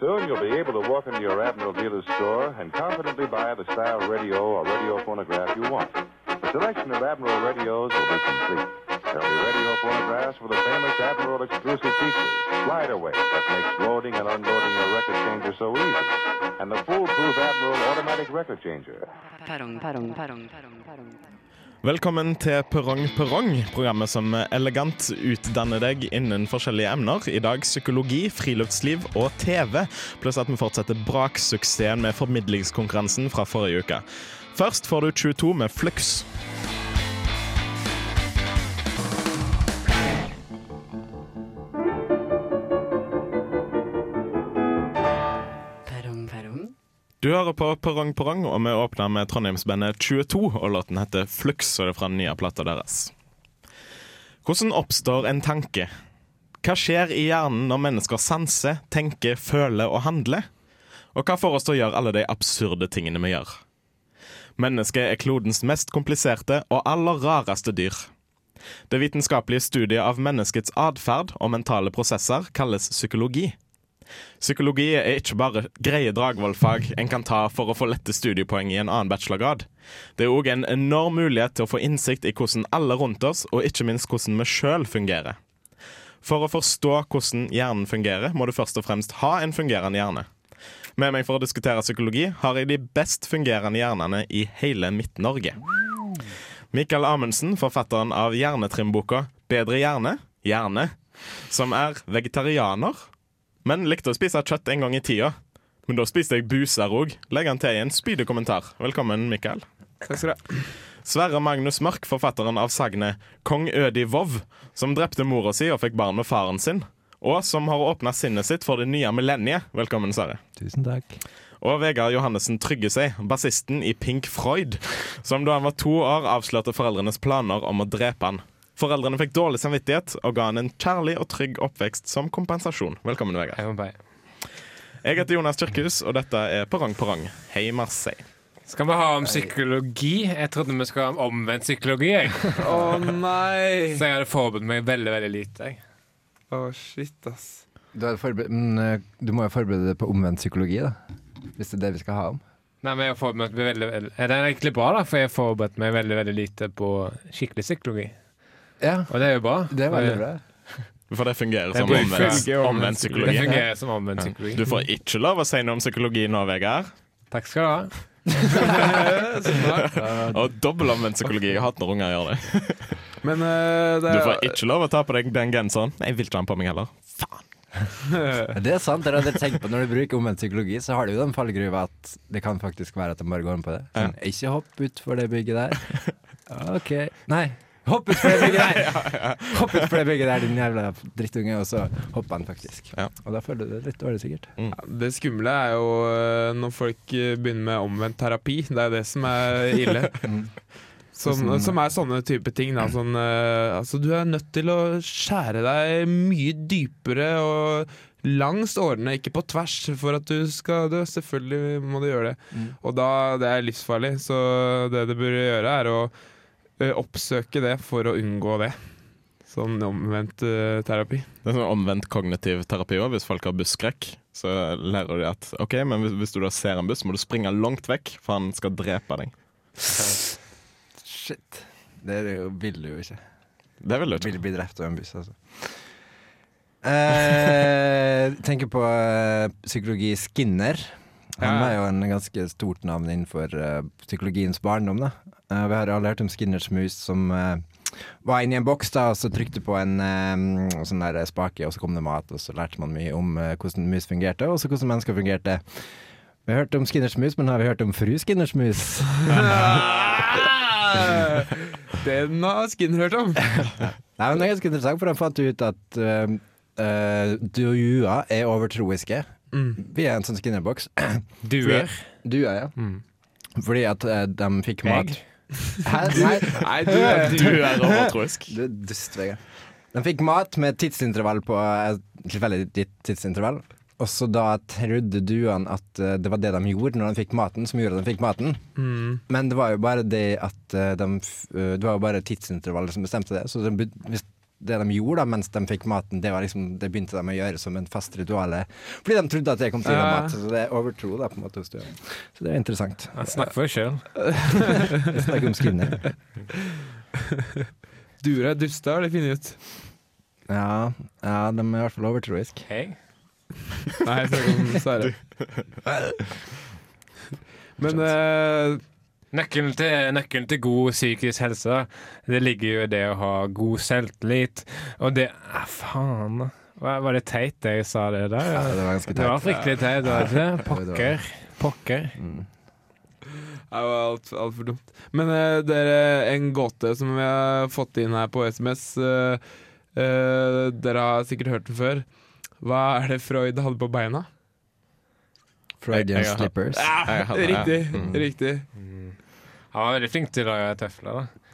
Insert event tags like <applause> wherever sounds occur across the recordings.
Soon you'll be able to walk into your Admiral dealer's store and confidently buy the style radio or radio phonograph you want. The selection of Admiral radios will be complete. There'll be radio phonographs with the famous Admiral exclusive features, slide away that makes loading and unloading your record changer so easy, and the foolproof Admiral automatic record changer. Velkommen til Perrong Perrong, programmet som elegant utdanner deg innen forskjellige emner. I dag psykologi, friluftsliv og TV, pluss at vi fortsetter braksuksessen med formidlingskonkurransen fra forrige uke. Først får du 22 med Flux. Du hører på Perrong Perrong, og vi åpner med Trondheimsbandet 22, og låten heter Flux, og det er fra den nye plata deres. Hvordan oppstår en tanke? Hva skjer i hjernen når mennesker sanser, tenker, føler og handler? Og hva får oss til å gjøre alle de absurde tingene vi gjør? Mennesket er klodens mest kompliserte og aller rareste dyr. Det vitenskapelige studiet av menneskets atferd og mentale prosesser kalles psykologi. Psykologi er ikke bare greie Dragvoll-fag en kan ta for å få lette studiepoeng i en annen bachelorgrad. Det er òg en enorm mulighet til å få innsikt i hvordan alle rundt oss, og ikke minst hvordan vi sjøl fungerer. For å forstå hvordan hjernen fungerer, må du først og fremst ha en fungerende hjerne. Med meg for å diskutere psykologi har jeg de best fungerende hjernene i hele Midt-Norge. Mikael Amundsen, forfatteren av hjernetrimboka 'Bedre hjerne', hjerne, som er vegetarianer, men likte å spise kjøtt en gang i tida. Men da spiste jeg buser òg. Legg han til i en spydig kommentar. Velkommen, Mikael. Takk skal du ha. Sverre Magnus Mørk, forfatteren av sagnet 'Kong Ødi Vov', som drepte mora si og fikk barn med faren sin, og som har åpna sinnet sitt for det nye millenniet. Velkommen, Sverre. Tusen takk. Og Vegard Johannessen Tryggesei, bassisten i Pink Freud, som da han var to år avslørte foreldrenes planer om å drepe han. Foreldrene fikk dårlig samvittighet og ga han en kjærlig og trygg oppvekst som kompensasjon. Velkommen, Vegard. Jeg. Jeg heter Jonas Tyrkhus, og dette er Perrong Perrong. Hei, Marseille. Skal vi ha om psykologi? Jeg trodde vi skulle ha om omvendt psykologi. Jeg. <laughs> oh, nei! Så jeg hadde forberedt meg veldig veldig lite. Jeg. oh, shit, ass. Du, men, eh, du må jo forberede deg på omvendt psykologi, da. Hvis det er det vi skal ha om. Nei, men jeg har forberedt meg veldig, veldig Det er egentlig bra, da, for jeg har forberedt meg veldig veldig lite på skikkelig psykologi. Ja, Og det er jo bra. det er veldig bra. For det fungerer som omvendt, omvendt omvendt Det fungerer som omvendt psykologi. Du får ikke lov å si noe om psykologi nå, Vegard. Takk skal du ha. <laughs> Og dobbel omvendt psykologi. Jeg hater når unger gjør det. <laughs> Men uh, det Du er får ikke lov å ta på deg den genseren. Jeg vil ikke ha den på meg heller. Faen. <laughs> Det er sant. Dere hadde tenkt på Når du bruker omvendt psykologi, så har du jo den fallgruva at det kan faktisk være at de bare går om på det. Sånn, ikke hopp utfor det bygget der. OK. Nei. Hopp utfor det bygget der! <laughs> Hopp utfor det bygget der, din jævla drittunge. Og så hoppa han faktisk. Ja. Og da føler du deg litt dårlig, sikkert. Det skumle er jo eh, når folk eh, begynner med omvendt terapi. Det er det som er ille. <laughs> Som, som er sånne type ting. Da. Sånn, uh, altså, du er nødt til å skjære deg mye dypere og langs årene, ikke på tvers, for at du skal dø. Selvfølgelig må du gjøre det. Mm. Og da, det er livsfarlig, så det du burde gjøre, er å oppsøke det for å unngå det. Sånn omvendt uh, terapi. Det er sånn omvendt kognitiv terapi òg. Hvis folk har busskrekk, så lærer de at OK, men hvis, hvis du da ser en buss, må du springe langt vekk, for han skal drepe deg. Shit. Det det vil du jo ikke. Det vil du ikke. Vil bli drept av en buss, altså. Eh, <laughs> tenker på eh, psykologi Skinner. Han Ja. er jo en ganske stort navn innenfor eh, psykologiens barndom. da Eh, Vi har alle hørt om Skinners mus som uh, var inni en boks da og så trykte på en eh, sånn der spake, og så kom det mat, og så lærte man mye om uh, hvordan mus fungerte, og så hvordan mennesker fungerte. Vi har hørt om Skinners mus, men har vi hørt om fru Skinners mus? <laughs> Den har Skinner hørt om. <laughs> Nei, men Det er ganske interessant, for han fant ut at uh, uh, duer er overtroiske. Mm. Vi er en sånn skinnerboks. Duer. Duer, ja. Mm. Fordi at uh, de fikk Jeg? mat Hæ? Nei, Nei, du Du er <laughs> overtroisk. du er dust, Vegard. De fikk mat med tidsintervall på et tilfeldig ditt tidsintervall. Og så da trodde duene at uh, det var det de gjorde når de fikk maten, som gjorde at de fikk maten. mm. Men det var jo bare det at uh, de Det var jo bare tidsintervallet som bestemte det. Så de, hvis det de gjorde da mens de fikk maten, det, var liksom, det begynte de å gjøre som en fast ritual. Fordi de trodde at det kom til å gi dem mat. Så det er overtro da, på en måte hos døde. Så det er interessant. Snakk for deg sjøl. <laughs> Snakker om Skinner. <laughs> Duer er duste, har de funnet ut. Ja, ja, de er i hvert fall overtroiske. Hei. Nei, jeg snakker om Sverre. <laughs> Men eh, Nøkkelen til, nøkkelen til god psykisk helse Det ligger jo i det å ha god selvtillit. Og det ah, Faen. Var var det teit det jeg sa det der? Ja, det var ganske Det var teit. fryktelig teit, var det ikke <laughs> det? Pokker. Pokker. Mm. det var alt, alt dumt. Men det dere, en gåte som vi har fått inn her på SMS Uh, uh, Dere har sikkert hørt den før. Hva er det Freud hadde på beina? Freudian slippers. Ja, Riktig. Mm. riktig Han var veldig flink til å lage tøfler, da.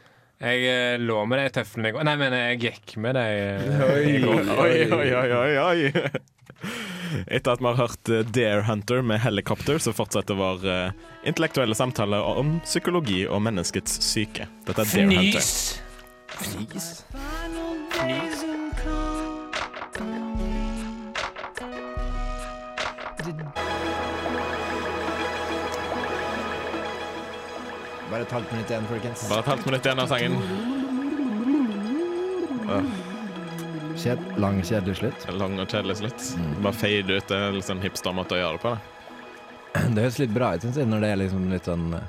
Jeg eh, lå med de tøflene i går. Nei, men jeg gikk med de eh, i går. Oi, oi, oi, oi, oi. Etter at vi har hørt eh, Dare Hunter med helikopter, så fortsetter vår eh, intellektuelle samtale om psykologi og menneskets syke. Dette er Dare Hunter. Fnis! Bare et halvt minutt igjen, folkens. Bare et halvt minutt igjen av sangen. Kjed, lang, kjedelig slutt. Lang og kjedelig slutt. Bare fade ut. Det er litt sånn hipster-måte å gjøre det på. det. Det høres litt bra ut, syns jeg, når det er liksom litt sånn uh,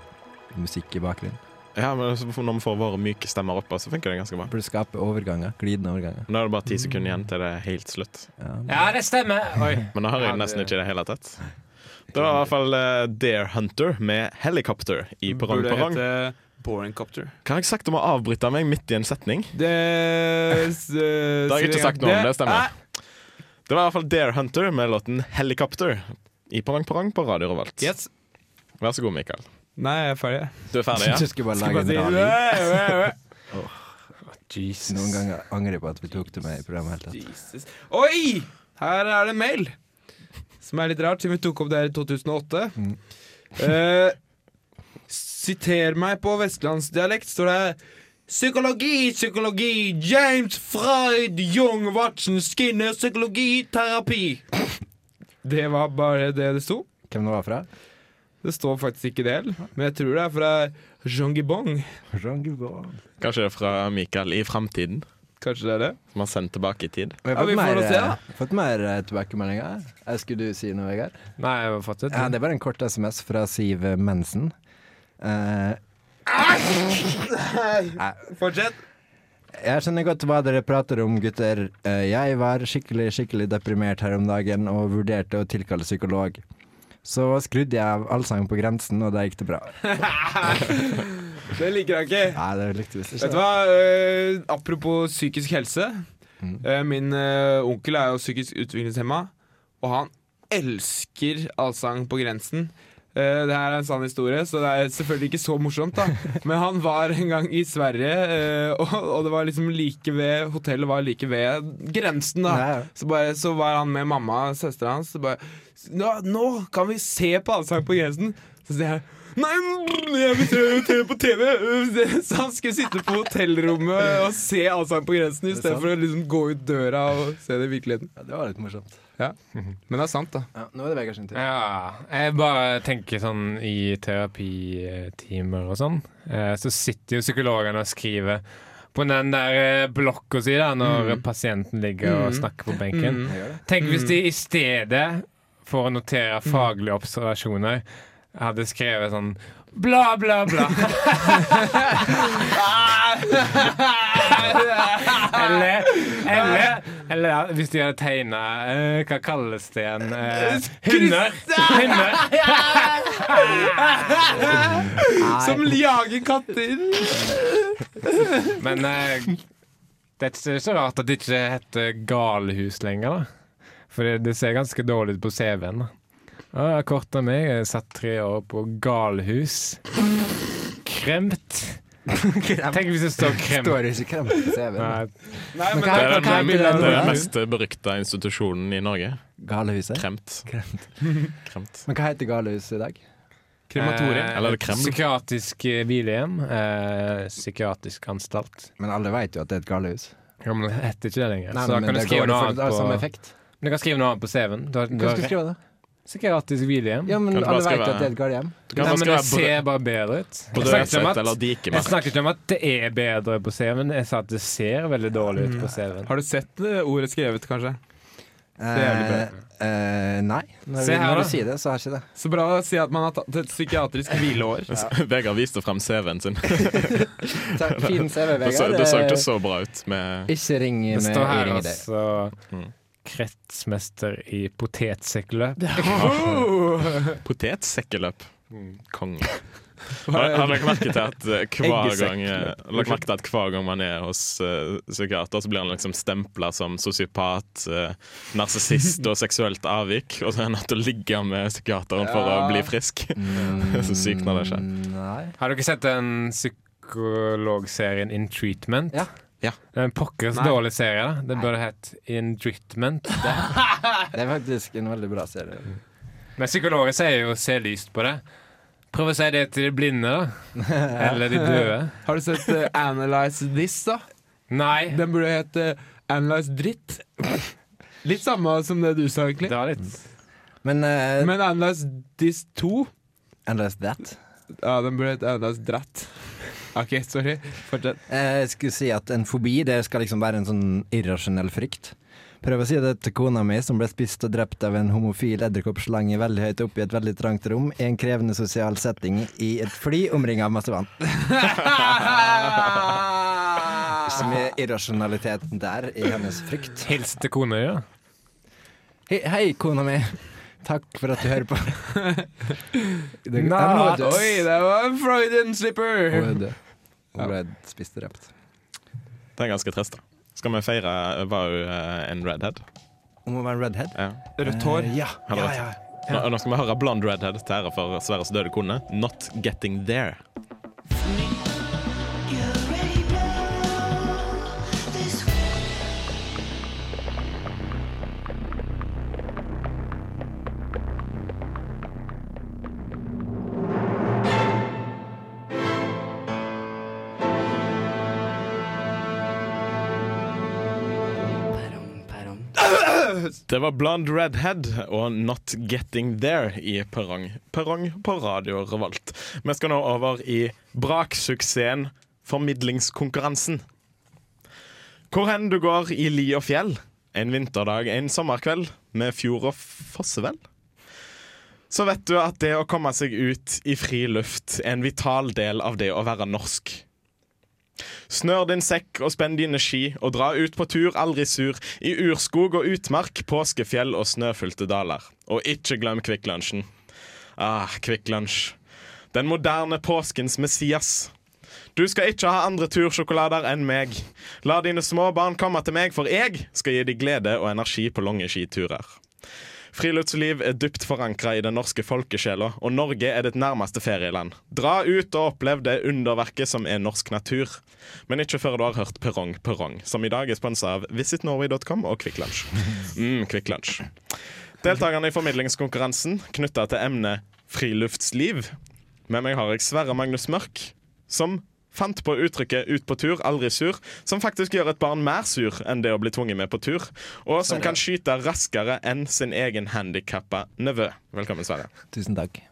musikk i bakgrunnen. Ja, men Når vi får våre myke stemmer opp, så funker det ganske bra. For skape overganger. Glidende overganger. Nå er det bare ti sekunder igjen til det er helt slutt. Ja. Ja, det stemmer! Oi. Men nå hører jeg det- nesten ikke det hele tatt. Det var i hvert fall uh, Dare Hunter med Helicopter i Perrong Burde Perrong. hete Boring Copter. Hva har jeg sagt om å avbryte meg midt i en setning? Det s- <laughs> Det har jeg ikke sagt noe om, det stemmer. Det var i hvert fall Dare Hunter med låten Helicopter i Parang Parang på Radio Revolt. Yes. Vær så god, Mikael. Nei, jeg er ferdig. Du er ferdig, ja? <laughs> Du skal bare Skal lage bare en lyd. <laughs> Jesus. Noen ganger angrer jeg på at vi tok det med i programmet. Oi! Her er det mail. Som er litt rart, siden vi tok opp det her i 2008. Mm. uh, siter meg på vestlandsdialekt, står det Psykologi, psykologi, James Freud, Jung, Watson, Skinner, psykologi, terapi. Det var bare det det sto. Hvem det var fra? Det står faktisk ikke det, men jeg tror det er fra Jean Gibong. Jean Gibong. Kanskje det er fra Mikael i framtiden, Kanskje det er det? som har sendt tilbake i tid. Vi har Ja, vi får mer, se, da. eh, fått mer eh, tilbakemeldinger. Eh, Skulle du si noe, Vegard? Nei, jeg har fått det. Ja, det var en kort SMS fra Siv Mensen. Uh, Fortsett. jeg skjønner godt hva dere prater om, gutter. Jeg var skikkelig, skikkelig deprimert her om dagen og vurderte å tilkalle psykolog. Så skrudde jeg av allsang på grensen, og da gikk det bra. <laughs> Det liker han ikke. Nei, det likte visst Vet du hva? uh, apropos psykisk helse. Mm. Uh, min uh, onkel er jo psykisk utviklingshemma, og han elsker allsang på grensen. Eh, det her er en sann historie, så det er selvfølgelig ikke så morsomt. da <laughs> Men han var en gang i Sverige, uh, og, og det var liksom like ved hotellet var like ved grensen. da så, bare, så var han med mamma og søstera hans. Så bare nå, 'Nå kan vi se på allsang på grensen!' Så sier jeg Nei, mm, jeg vil se på TV! <laughs> Så han skulle sitte på hotellrommet og se Allsang på grensen istedenfor å liksom gå ut døra og se det i virkeligheten. Ja, det var litt morsomt. Men det er sant, da. Ja, nå er det Vegard sin tur. Ja, jeg bare tenker sånn i terapitimer og sånn, eh, så sitter jo psykologene og skriver på den der eh, blokka si da, når Mm. pasienten ligger og Mm. snakker på benken. Mm. Tenk hvis de i stedet for å notere faglige observasjoner hadde skrevet sånn bla, bla, bla. <laughs> <laughs> <laughs> eller, eller, eller ja, hvis de hadde tegna Hva kalles det igjen? Uh, hunder. Hunder. <laughs> Som jager katter! Men uh, det er ikke så rart at det ikke heter galehus lenger, da. For det, det ser ganske dårlig ut på CV-en. jeg korta meg. Jeg satt tre år på galehus. Kremt. Tenk hvis det står krem. Står ikke kremt på CV-en. Nei, Nei, Men Det er den, det er mest berykta institusjonen i Norge. Galehuset? Kremt. Kremt. <laughs> Kremt. Men hva heter galehuset i dag? Krematorium. Eh, Eller er krem? Psykiatrisk eh, hvilehjem. Eh, psykiatrisk anstalt. Men alle vet jo at det er et galehus. Ja, men det heter ikke det lenger. Nei, så da kan du skrive noe det annet på på CV-en. Du har, du Hva skal du skrive da? Psykiatrisk hvilehjem. Ja, men alle vet at det er et gardehjem. Du Nei, men det ser bare bedre ut. Jeg snakket, ikke om at, jeg snakket om at det er bedre på CV-en, jeg sa at det ser veldig dårlig ut på CV-en. Har du sett eh, ordet skrevet, kanskje? Eh, eh, nei. Når, Se her, når da. du sier det, så er ikke det. Så bra å si at man har tatt et psykiatrisk hvileår. <laughs> <laughs> Vegard viste frem CV-en sin. <laughs> Takk, Fin CV, Det så, Vegard. det så Eh, ikke så bra ut med Ikke ring Det med står her det. altså Mm. Kretsmester i potetsekkeløp. <laughs> <laughs> potetsekkeløp. Konge. <laughs> Har, har dere merket til at eh, hver gang eh, merke til at hver gang man er hos uh, psykiater, så blir han liksom stempla som sosiopat, uh, narsissist og seksuelt avvik, og så er han nødt til å ligge med psykiateren for å bli frisk. Så sykt når det skjer. Mm, Nei. Har dere sett den psykologserien In Treatment? Ja. Ja. Det er en pokkers dårlig serie. da Det burde hett In Treatment. Det. <laughs> Det er faktisk en veldig bra serie. Men psykologer sier jo 'se lyst på det'. Prøv å si det til de blinde, da. <laughs> Eller de døde. Har du sett uh, Analyze This, da? Nei. Den burde hete Analyze Dritt. Litt samme som det du sa, egentlig. Det var litt Men uh, Men Analyze This 2 Analyze that Ja, den burde hete Analyze Dratt. OK, sorry. Fortsett. Eh, Jeg skulle si at en fobi det skal liksom være en sånn irrasjonell frykt. Prøv å si det til kona mi, som ble spist og drept av en homofil edderkoppslange veldig høyt oppe i et veldig trangt rom i en krevende sosial setting i et fly omringa av masse vann. <laughs> Så mye irrasjonalitet der i hennes frykt. Hils til kona ja. Hei, hei, kona mi. Takk for at du hører på. <laughs> Det- Not. Nå er Oi, det var en Freudian slipper! Hun <laughs> ble spist og drept. Det er ganske trist, da. Skal vi feire Var hun eh, en redhead? Hun må være redhead. Ja. Rødt hår. Uh, Ja, ja, ja, ja. Nå, nå skal vi høre Blond Redhead til ære for Sverres døde kone. Not Getting There. Det var Blonde Redhead og Not Getting There i Perrong. Perrong på Radio Revolt. Vi skal nå over i braksuksessen Formidlingskonkurransen. Hvor hen du går i li og fjell, en vinterdag, en sommerkveld, med fjord og fossevel, så vet du at det å komme seg ut i fri luft er en vital del av det å være norsk. Snør din sekk og spenn dine ski, og dra ut på tur, aldri sur, i urskog og utmark, påskefjell og snøfylte daler. Og ikke glem Kvikk Lunsjen. Ah, Kvikk Lunsj. Den moderne påskens Messias. Du skal ikke ha andre tursjokolader enn meg. La dine små barn komme til meg, for jeg skal gi dem glede og energi på lange skiturer. Friluftsliv er dypt forankra i den norske folkesjela, og Norge er ditt nærmeste ferieland. Dra ut og opplev det underverket som er norsk natur. Men ikke før du har hørt Perrong Perrong, som i dag er sponsa av visitnorway.com og Kvikk Lunsj. <laughs> Mm, Kvikk Lunsj. Deltakerne i formidlingskonkurransen knytta til emnet friluftsliv. Med meg har jeg Sverre Magnus Mørk, som fant på uttrykket 'ut på tur, aldri sur', som faktisk gjør et barn mer sur enn det å bli tvunget med på tur, og som kan skyte raskere enn sin egen handikappa nevø. Velkommen, Sverre. Tusen takk.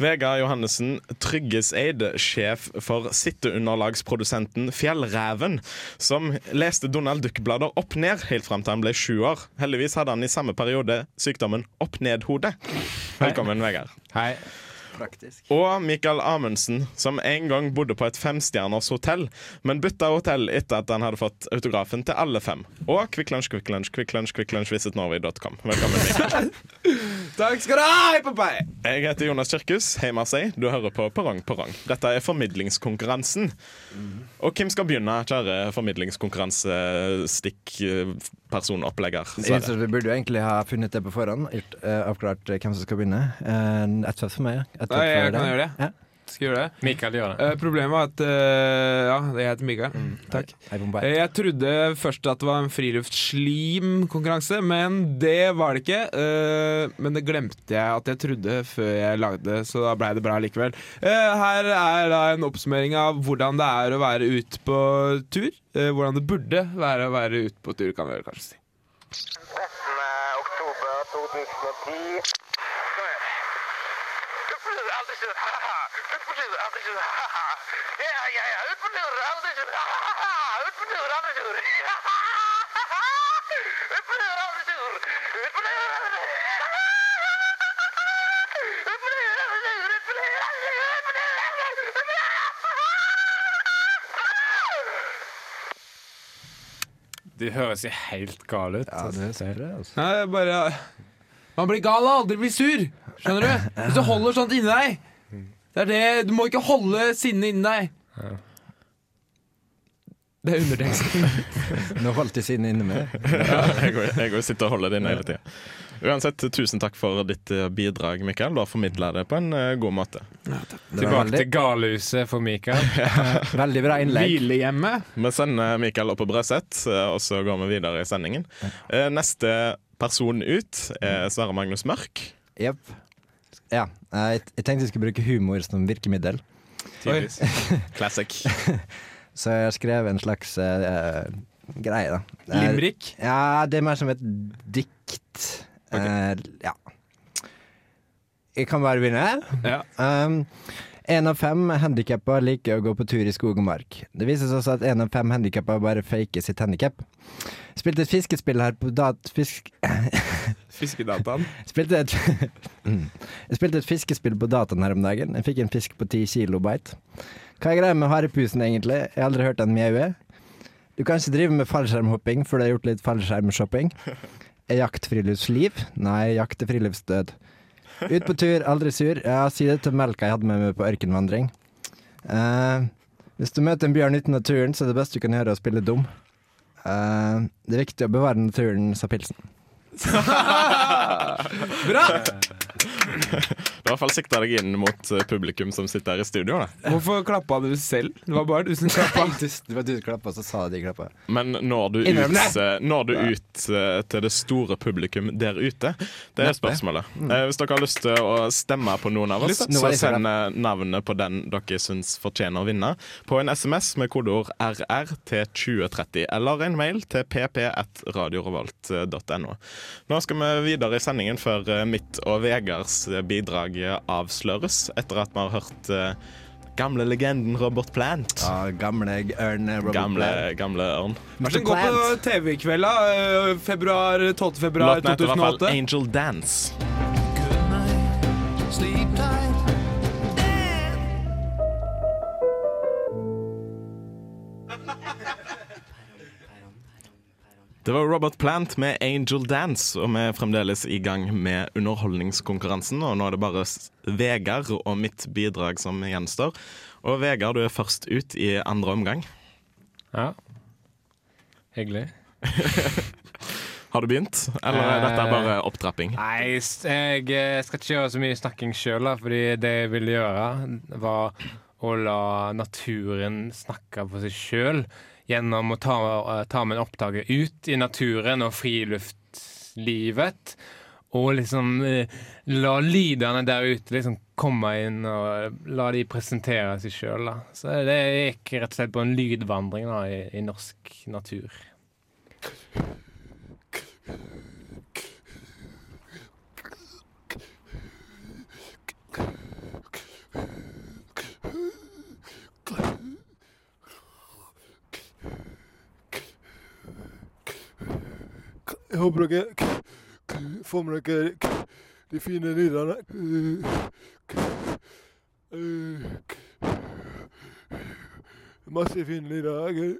Vegard Johannessen Tryggeseid, sjef for sitteunderlagsprodusenten Fjellreven, som leste Donald Duck-blader opp ned helt fram til han ble sju år. Heldigvis hadde han i samme periode sykdommen opp-ned-hode. Velkommen, Vegard. Hei. Praktisk. Og Mikael Amundsen, som en gang bodde på et femstjerners hotell, men bytta hotell etter at han hadde fått autografen til alle fem. Og Kvikk Lunsj, Kvikk Lunsj, Kvikk Lunsj, Kvikk Lunsj, visitnorway.com. Velkommen, Mikael. <laughs> Takk skal du ha, hei på meg! Jeg heter Jonas Kirkus. Hei, Marseille. Du hører på Perrong Perrong. Dette er formidlingskonkurransen. Og hvem skal begynne, kjære formidlingskonkurransestikk-personopplegger? Jeg synes vi burde jo egentlig ha funnet det på forhånd. Eh, avklart eh, hvem som skal begynne. Et ett fett for meg. Fett jeg kan gjøre det. Ja. Skal gjøre det. Mikael gjør det. Uh, problemet var at uh, Ja, jeg heter Mikael. Takk. Hei, Bombay. Eh, Jeg trodde først at det var en friluftslimkonkurranse, men det var det ikke. Eh, Men det glemte jeg at jeg trodde før jeg lagde det, så da blei det bra likevel. Eh, Her er da en oppsummering av hvordan det er å være ute på tur. Hvordan det burde være å være ute på tur, kan vi vel kanskje si. 13. oktober 2010. Ut på lur, aldri sur, ha-ha. Ut på lur, aldri sur, ha-ha. Ja, ja, ja. Ut på lur, aldri sur, ha-ha. Ut på lur, aldri sur. Ha-ha. Ut på lur, aldri sur. Ut på lur, aldri sur. Ut på lur, aldri sur. Ut på lur, aldri sur. Ut på lur, aldri sur. Ut på lur. De høres jo helt gale ut. Ja, det ser jeg, altså. Nei, bare Man blir gal av aldri bli sur. Skjønner du? Hvis du holder sånt inni deg. Det er det, Du må ikke holde sinnet inni deg. Det er underteksten. <laughs> Nå holdt de sinnet inne med. <laughs> Jeg går, jeg går og sitter og holder det inne hele tida. Uansett, tusen takk for ditt eh, bidrag, Mikael. Du har formidla det på en uh, god måte. Ja, Tilbake veldig, til galhuset for Mikael. <laughs> veldig bra innlegg. Hvilehjemmet. Vi sender Mikael opp på Brøset, eh, og så går vi videre i sendingen. Eh, Neste person ut er Sverre Magnus Mørk. Jepp. Ja. Jeg, jeg tenkte jeg skulle bruke humor som virkemiddel, Tydeligvis. <laughs> Classic. så jeg har skrevet en slags uh, greie, da. Det er- Ja, det er mer som et dikt. Eh, ja. Jeg kan bare begynne. Ja. Um, en av fem handikappa liker å gå på tur i skog og mark. Det vises også at en av fem handikappa bare faker sitt handikap. Spilte et fiskespill her på dat... Fisk... <laughs> Fiskedataen. Spilte et. Jeg <laughs> spilte et fiskespill på dataen her om dagen. Jeg fikk en fisk på 10 kilobyte. Hva er greia med harepusen, egentlig? Jeg har aldri hørt den mjaue. Du kan ikke drive med fallskjermhopping før du har gjort litt fallskjermshopping. <laughs> Er jakt friluftsliv? Nei, jakt er friluftsdød. Ut på tur, aldri sur. Ja, si det til melka jeg hadde med meg på ørkenvandring. Eh, hvis du møter en bjørn uten naturen, så er det beste du kan gjøre å spille dum. Eh, det er viktig å bevare naturen, sa pilsen. <laughs> Bra! Du har i hvert fall sikta deg inn mot eh, publikum som sitter her i studio. Da. Hvorfor klappa du selv? Det var bare du som klappa. <laughs> Det var du som klappa, så sa de klappa. Men når du, ut, når du ut eh, til det store publikum der ute? Det er spørsmålet. Eh, Hvis dere har lyst til å stemme på noen av oss, så send navnet på den dere syns fortjener å vinne, på en SMS med kodeord RR til 2030, eller en mail til pp1radiorevolt.no. Nå skal vi videre i sendingen før mitt og Vegards eh, bidrag avsløres, etter at vi har hørt eh, gamle legenden Robert Plant. Ja, gamle ørn Robert Gamle, Plant. gamle ørn. Martin, gå på TV i kveld, da. Eh, Februar, 12. februar Låten heter i hvert fall 2008. Angel Dance. Det var Robert Plant med Angel Dance, og vi er fremdeles i gang med underholdningskonkurransen. Og nå er det bare Vegard og mitt bidrag som gjenstår. Og Vegard, du er først ut i andre omgang. Ja. Hyggelig. <laughs> Har du begynt, eller er dette bare opptrapping? Nei, jeg eh, skal ikke gjøre så mye snakking sjøl, fordi det jeg ville gjøre, var å la naturen snakke for seg sjøl gjennom å ta, eh, ta med en oppdager ut i naturen og friluftslivet. Og liksom eh, la lydene der ute liksom komme inn og la de presentere seg sjøl. Så det gikk rett og slett på en lydvandring da, i, i norsk natur. <sniffs> Jeg håper dere får med dere de fine lydene. Masse fine lyder.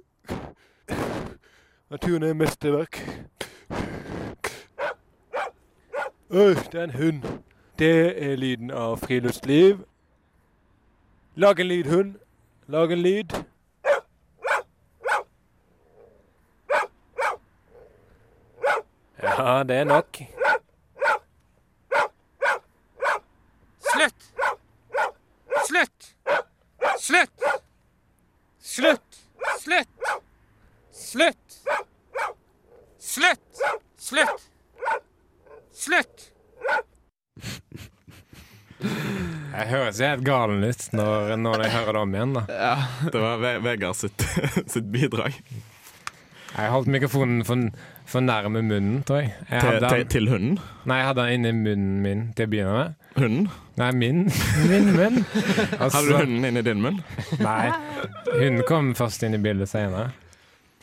Naturen er mesterverk. Øy, det er en hund. Det er lyden av friluftsliv. Lag en lyd, hund. Lag en lyd. Ja, det er nok. Slutt! Slutt! Slutt! Slutt! Slutt! Slutt! Slutt! Slutt! Slutt! Jeg høres helt galen ut når, når, jeg hører det om igjen. da. Ja. Det var Vegard sitt, <laughs> sitt bidrag. Jeg holdt mikrofonen for for nærme munnen, tror jeg. jeg til, hadde til, den, til hunden. nei, jeg hadde den inni munnen min til å begynne med. Hunden? Nei, min, <laughs> min munn. <laughs> Altså, Hadde du hunden inni din munn? Nei, hunden kom først inn i bildet senere.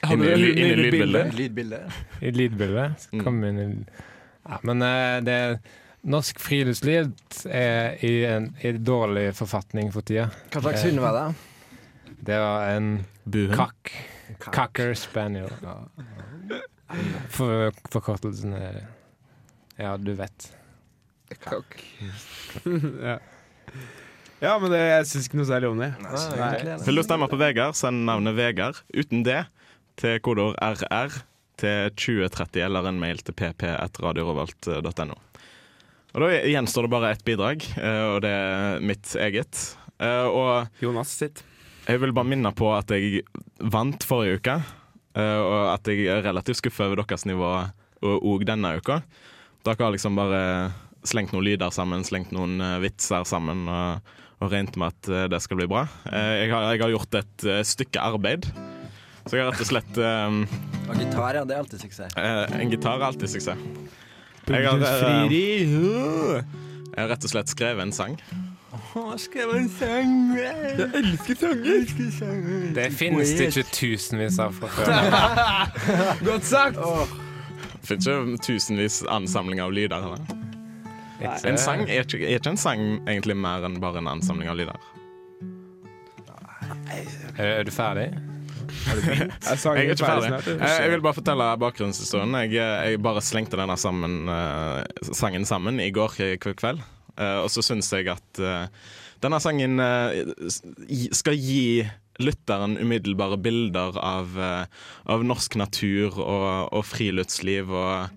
Inn i, lydbildet? lydbildet? I lydbildet. Så Mm. kom inn i ja, Men eh, det Norsk friluftsliv er i en i dårlig forfatning for tida. Hva slags hund var det? Det var en Buhund? kakk. Cocker spaniel. For, forkortelsen er Ja, du vet. Kakk. <laughs> ja. ja, men det, jeg syns ikke noe særlig om det. Nei. Vil du stemme på Vegard, send navnet Vegard uten det til kodeord RR til 2030 eller en mail til pp1radiorovalt.no Og Da gjenstår det bare ett bidrag, eh, og det er mitt eget. Eh, Og Jonas sitt. jeg vil bare minne på at jeg vant forrige uke, og at jeg er relativt skuffa over deres nivå òg denne uka. Dere har liksom bare slengt noen lyder sammen, slengt noen eh, vitser sammen og, og regnet med at eh, det skal bli bra. Eh, Jeg har, jeg har gjort et eh, stykke arbeid. Så jeg har rett og slett eh, Og gitar, ja. Det er alltid suksess. eh, En gitar er alltid suksess. Jeg har, uh, jeg har rett og slett skrevet en sang. Det finnes det ikke tusenvis av fra før. <laughs> Godt sagt! Det finnes ikke tusenvis ansamling av lyder. Eller? En sang er ikke, er ikke en sang egentlig mer enn bare en ansamling av lyder. Er, er du ferdig? Er sangen <laughs> Jeg er ikke ferdig. Jeg, jeg vil bare fortelle bakgrunnshistorien. Jeg, jeg bare slengte denne sammen, eh, sangen sammen i går kveld. Eh, og så syns jeg at eh, denne sangen eh, skal gi lytteren umiddelbare bilder av, av norsk natur og, og friluftsliv. Og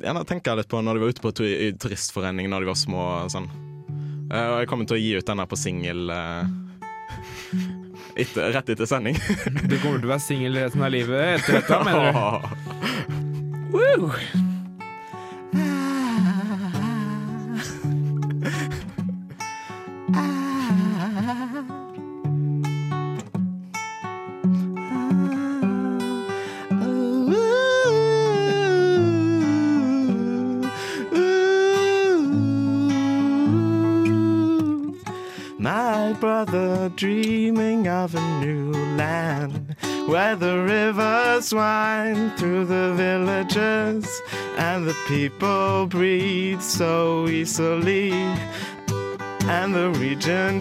gjerne tenke litt på når de var ute på turistforening når de var små. Og sånn. Og jeg kommer til å gi ut denne på singel <laughs> rett etter sending. Du kommer til å være singel resten av livet etter dette, mener du? <laughs> My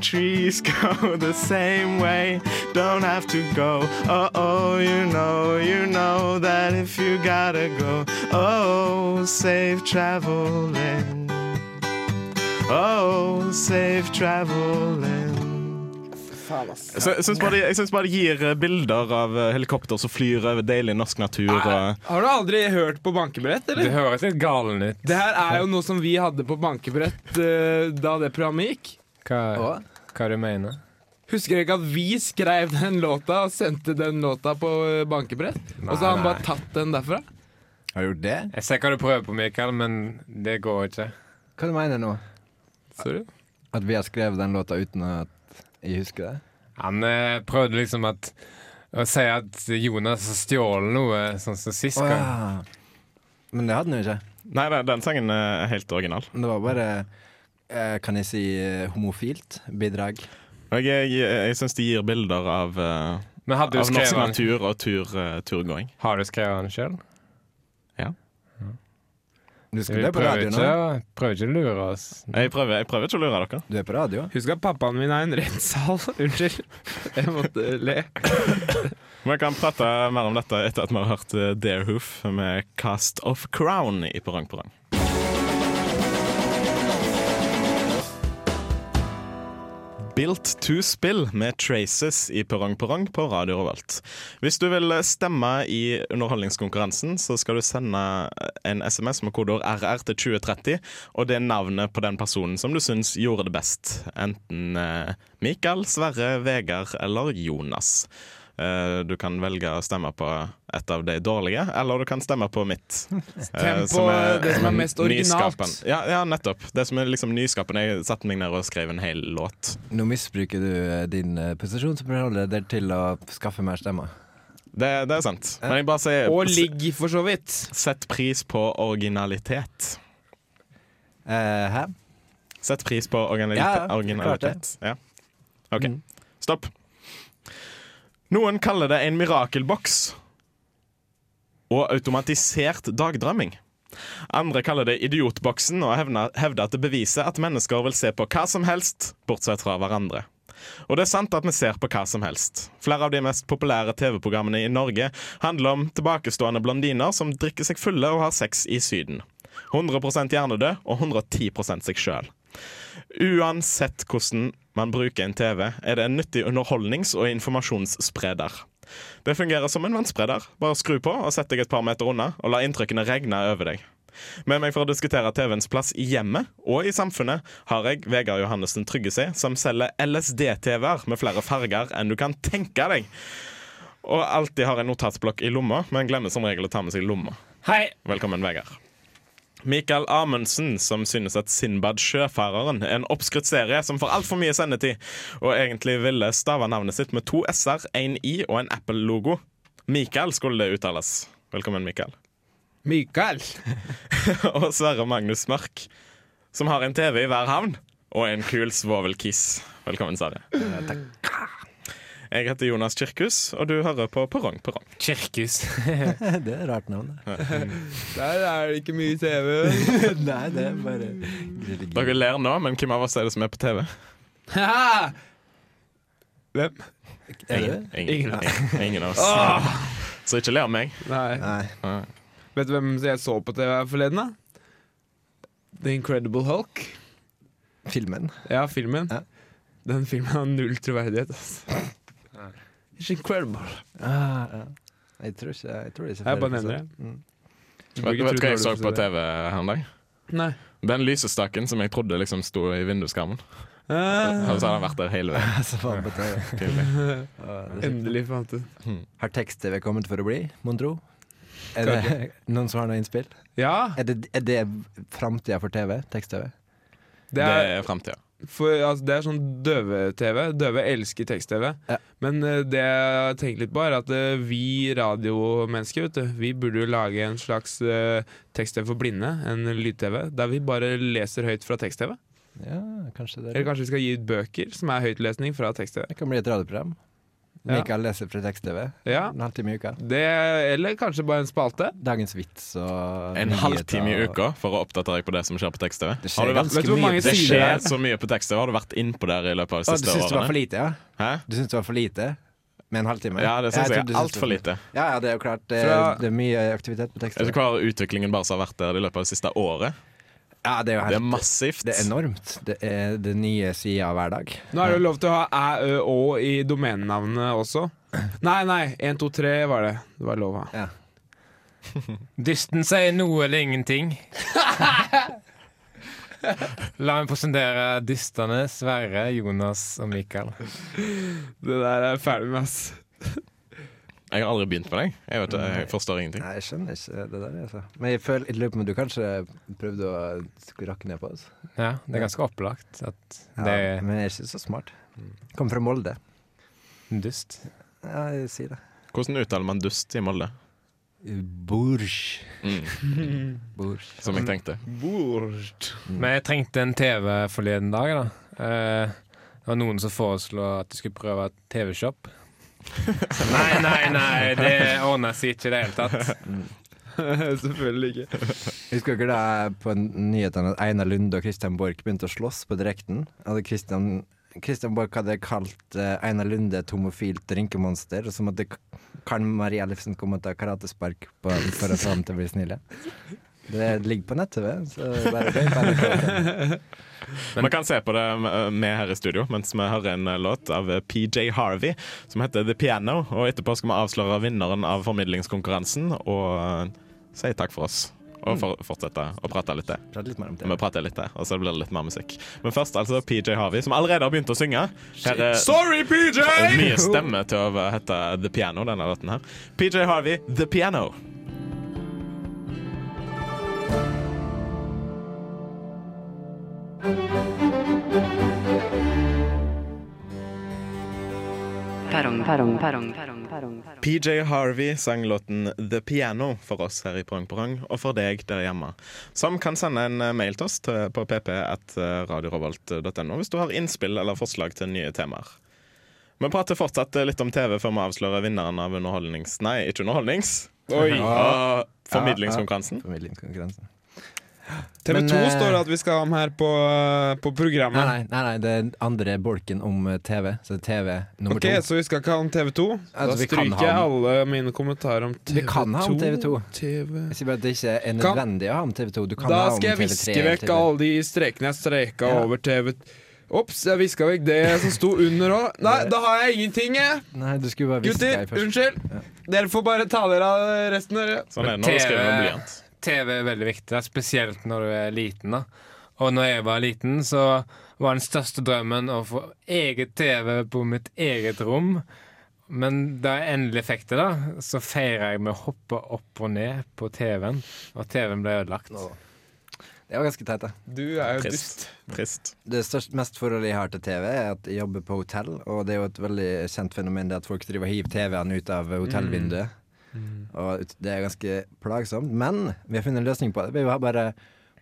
trees <laughs> go the same way. Don't have to go. Oh, oh, you know, you know that if you gotta go, oh, safe traveling. Oh, safe traveling. Jeg syns bare, bare det gir eh, bilder av eh, helikopter som flyr over deilig norsk natur. Og, Har du aldri hørt på bankebrett, eller? Det høres litt galen ut. Det her er jo noe som vi hadde på bankebrett uh, da det programmet gikk. Hva, Og? Hva du mener Husker du ikke at vi skrev den låta og sendte den låta på bankebrett? bankebrett? Og så har han nei. bare tatt den derfra? Har du gjort det? Jeg ser hva du prøver på, Mikael, men det går ikke. Hva du mener nå? Sorry. At vi har skrevet den låta uten at jeg husker det? Han eh, prøvde liksom at å si at Jonas har stjålet noe, sånn som sist gang. ja. Men det hadde han jo ikke. nei, den, den sangen er helt original. Det var bare eh, Kan jeg si eh, homofilt bidrag? Jeg, jeg, jeg syns de gir bilder av, eh, du av norsk skrevet natur og tur, uh, turgåing. har du skrevet den sjøl? Du skal skulle på radio nå? prøver ikke å lure oss. Jeg prøver, jeg prøver ikke å lure dere. Du er på radio? Husk at pappaen min er en rettssal. <laughs> Unnskyld. Jeg måtte le. Men jeg kan prate mer om dette etter at vi har hørt eh, Darehoof med 'Cast of Crown' i Perrong Perrong. Built to Spill med Traces i Perrong Perrong på Radio Revolt. Hvis du vil stemme i underholdningskonkurransen, så skal du sende en SMS med kodeord RR til 2030, og det er navnet på den personen som du syns gjorde det best. Enten eh, Mikael, Sverre, Vegard eller Jonas. Eh, du kan velge å stemme på et av de dårlige, eller du kan stemme på mitt. <laughs> eh, Stem på det som er mest originalt. Ja, ja, nettopp. Det som er liksom nyskapende. Jeg satte meg ned og skrev en hel låt. Nå misbruker du eh, din posisjon som programleder til å skaffe mer stemmer. Det, det er sant. Men jeg bare sier Og ligg, for så vidt. Sett pris på originalitet. Uh, hæ? Sett pris på originalitet. Ja, ja, klart originalitet. Ja. OK, Mm. stopp. Noen kaller det en mirakelboks og automatisert dagdrømming. Andre kaller det idiotboksen og hevder at det beviser at mennesker vil se på hva som helst, bortsett fra hverandre. Og det er sant at vi ser på hva som helst. Flere av de mest populære TV-programmene i Norge handler om tilbakestående blondiner som drikker seg fulle og har sex i Syden. 100% hjernedød og 110 seg sjøl. Uansett hvordan man bruker en TV, er det en nyttig underholdnings- og informasjonsspreder. Det fungerer som en vannspreder. Bare skru på og sett deg et par meter unna, og la inntrykkene regne over deg. Med meg for å diskutere TV-ens plass i hjemmet og i samfunnet har jeg Vegard Johannessen Tryggese, som selger LSD-TV-er med flere farger enn du kan tenke deg. Og alltid har en notatblokk i lomma, men glemmer som regel å ta med seg lomma. Hei! Velkommen, Vegard. Mikael Amundsen, som synes at Sinbad Sjøfareren er en oppskrytt serie som får altfor mye sendetid, og egentlig ville stave navnet sitt med to s-er, en i og en Apple-logo. Mikael skulle det uttales. Velkommen, Mikael. Mikael. <laughs> og Sverre Magnus Mørk, som har en TV i hver havn og en kul svovelkiss. Velkommen, Sverre. Jeg heter Jonas Kirkhus, og du hører på Perrong Perrong. Kirkus. <laughs> det er et rart navn. det. <laughs> Der er det ikke mye TV. <laughs> Nei, det er bare Dere ler nå, men hvem av oss er det som er på TV? Hvem? Er det? Ingen, ingen, ingen, ingen av oss. Så ikke le av meg. Nei. Nei. Vet du hvem jeg så på TV forleden, da? The Incredible Hulk. Filmen. Ja, filmen. Ja. Den filmen har null troverdighet. Altså. It's incredible. Ah, ja. Jeg tror ikke Jeg tror det er Jeg bare nevner det. Mm. Vet vet du hva jeg så på TV her en dag? Nei. Den lysestaken som jeg trodde liksom sto i vinduskarmen. Ah, Og så har den vært der hele veien. <laughs> Ah, det <laughs> endelig fant du Har tekst-TV kommet for å bli, mon tro? Er det <laughs> noen som har noe innspill? Ja, Er det, er det framtida for TV? Tekst-TV? det Det er, er framtida. For, altså, det er sånn døve-TV. Døve elsker tekst-TV. Ja. Men uh, det jeg tenker litt på, er at uh, vi radiomennesker, vet du, vi burde jo lage en slags uh, tekst-TV for blinde. En lyd-TV. Der vi bare leser høyt fra tekst-TV. Ja, kanskje det. Eller kanskje vi skal gi ut bøker som er høytlesning fra tekst-TV. Det kan bli et radioprogram. Ja. Mikael leser fra tekst-TV. Ja. En halvtime i uka. Det, eller kanskje bare en spalte. Dagens vits og En halvtime i uka for å oppdatere deg på det som skjer på tekst-TV. Det skjer vært- ganske mye. Det skjer så mye på tekst-TV. Har du vært innpå der i løpet av de siste årene? du syns det var for lite, ja? Hæ? Du syns det var for lite med en halvtime? Ja, det syns jeg jeg er altfor lite. Ja, ja, det er jo klart. Det, Fra- det er mye aktivitet på Vet tekst. Vet du hva utviklingen bare som har vært der i løpet av det siste året? Ja, det er jo Det er massivt. Det er enormt. Det er det nye sida hver dag. Nå er det jo lov til å ha æ, ø, å i domenenavnet også. Nei, nei. 1, 2, 3 var det. Det var lov å ha. Dysten sier noe eller ingenting. La meg presentere dystene Sverre, Jonas og Mikael. Det der er ferdig med, ass. Jeg har aldri begynt med deg. Jeg vet jeg forstår ingenting. Nei, jeg skjønner ikke det der, altså. Men jeg, føler, i løpet på at du kanskje prøvde å rakke ned på oss? Ja, det er ganske opplagt at det ja, Men jeg er ikke så smart. Kom fra Molde. dust. Ja, jeg sier det. Hvordan uttaler man dust i Molde? Bourge. Mm, <laughs> som jeg tenkte. Bursj Men jeg trengte en TV forleden dag, da. Eh, det var noen som foreslo at jeg skulle prøve TV-shop. Nei, nei, nei, det ordna seg ikke i det hele tatt. <laughs> Selvfølgelig ikke. Husker dere da på nyhetene at Einar Lunde og Christian Borch begynte å slåss på direkten? Altså Christian, Christian Borch hadde kalt eh, Einar Lunde et homofilt drinkemonster, og så måtte Karen Marie Ellefsen komme og ta karatespark på for å få ham til å bli snille. Det ligger på nett-TV, så bare. <laughs> Man kan se på det med her i studio mens vi hører en låt av PJ Harvey som heter The Piano. Og etterpå skal vi avsløre vinneren av formidlingskonkurransen og eh, si takk for oss. og for, fortsette å prate litt til. Prate litt mer om Vi prater litt til, og så blir det litt mer musikk. Men først altså PJ Harvey, som allerede har begynt å synge. Her er Sorry, PJ! mye stemme til å hete The Piano, denne låten her. PJ Harvey, The Piano. Perrong, perrong, perrong. PJ Harvey sang låten The Piano for oss her i Prong Prong, og for deg der hjemme. Som kan sende en eh, mail til oss på pp.radiorevolt.no hvis du har innspill eller forslag til nye temaer. Vi prater fortsatt litt om TV før vi avslører vinneren av underholdnings... Nei, ikke underholdnings. Oi. <laughs> Og formidlingskonkurransen. Formidlingskonkurransen. TV2 Men, eh, står det at vi skal ha ham her på, på programmet. nei, nei, nei, det er andre bolken om eh, TV. Så det er TV nummer Ok, to. Så vi skal ikke ha om TV2? Altså, da stryker jeg alle mine kommentarer om TV2. Vi kan ha om TV2. TV. Jeg sier bare at det ikke er Kan- nødvendig å ha om TV2. Du kan Da ha om skal jeg viske vekk alle de strekene jeg streka Ja. over TV. Ops, jeg viska vekk det som sto under òg. <laughs> Nei, da har jeg ingenting, jeg. Nei, du skulle bare viske Gutter, deg først. unnskyld. Dere får bare ta dere av resten, dere. Sånn er det når du skriver med blyant. TV er veldig viktig, da, spesielt når du er liten. da. Og når jeg var liten, så var den største drømmen å få eget TV på mitt eget rom. Men da jeg endelig fikk det, da, så feira jeg med å hoppe opp og ned på TV-en, og TV-en ble ødelagt. Det var ganske teit, da. Du er jo Trist. dust. Trist. Det største, mest forholdet jeg har til TV, er at jeg jobber på hotell. Og det er jo et veldig kjent fenomen det at folk driver og hiver TV-en ut av hotellvinduet. Og det er ganske plagsomt. Men vi har funnet en løsning på det. Vi har bare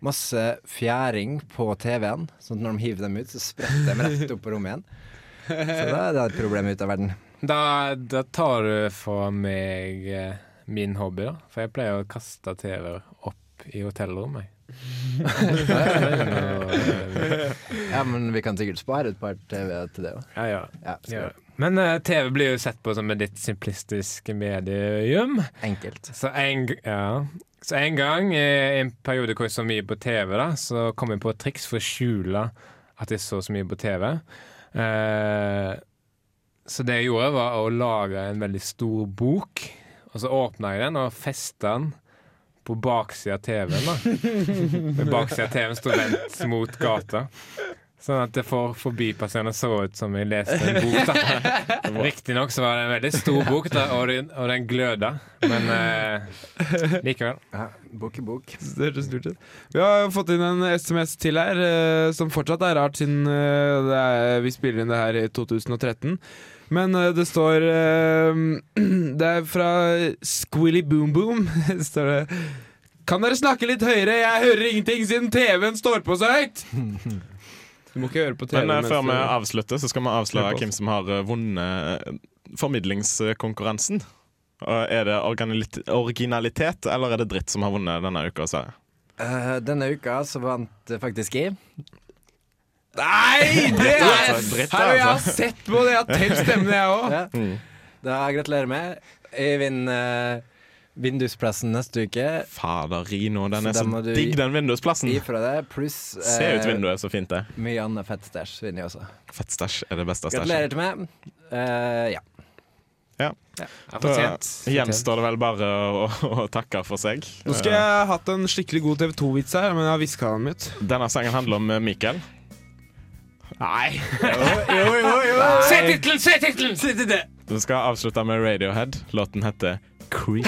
masse fjæring på TV-en. Sånn at når de hiver dem ut, så spretter de rett opp på rommet igjen. Så da er det et problem ute av verden. Da, da tar du fra meg eh, min hobby, da. For jeg pleier å kaste TV-er opp i hotellrommet. Ja, men vi kan sikkert spare et par TV til det òg. ja, ja. Ja, Men uh, TV blir jo sett på som et litt simplistisk medium. Enkelt. Så en, ja. så en gang eh, i en periode hvor jeg så mye på TV, da, så kom jeg på et triks for å skjule at jeg så så mye på TV. Uh, så det jeg gjorde, var å lage en veldig stor bok. Og så åpna jeg den og festa den på baksida av TV-en. da <laughs> baksida av TV-en sto vendt mot gata. Sånn at det for forbipasserende så ut som jeg leste en bok. da <laughs> Riktignok så var det en veldig stor bok, da, og, den, og den gløda. Men eh, likevel. Ja, bok i bok. Det høres lurt ut. Vi har fått inn en SMS til her, eh, som fortsatt er rart siden eh, det er, vi spiller inn det her i 2013. Men eh, det står eh, <clears throat> Det er fra Squilly Boom Boom. <laughs> står det Kan dere snakke litt høyere? Jeg hører ingenting siden TV-en står på så høyt! <laughs> Du må ikke høre på TV. Men eh, før vi avslutter, så skal vi avsløre hvem som har eh, vunnet eh, formidlingskonkurransen. Er det originalitet eller er det dritt som har vunnet denne uka? Så? Eh, denne uka så vant eh, faktisk jeg. <laughs> Nei! Det er altså, dritt, Her, Jeg har altså. sett på det, jeg har telt stemmene, jeg òg. <laughs> Ja. Mm. Da gratulerer med. Jeg vinner uh, Vindusplassen neste uke. Fader, Rino, den Så er så digg, den vindusplassen. Ifra det, pluss Se ut eh, vinduet, så fint det er. mye annet fett inni også. Fettstæsj er det beste Gratulerer til meg. Uh, ja. Ja, Da gjenstår det vel bare å, å takke for seg. Nå skulle jeg hatt en skikkelig god TV2-vits her, men jeg har hviska den ut. Denne sangen handler om eh, Mikael. Nei. Se tittelen! Se tittelen! Du skal avslutte med Radiohead. Låten heter Chris。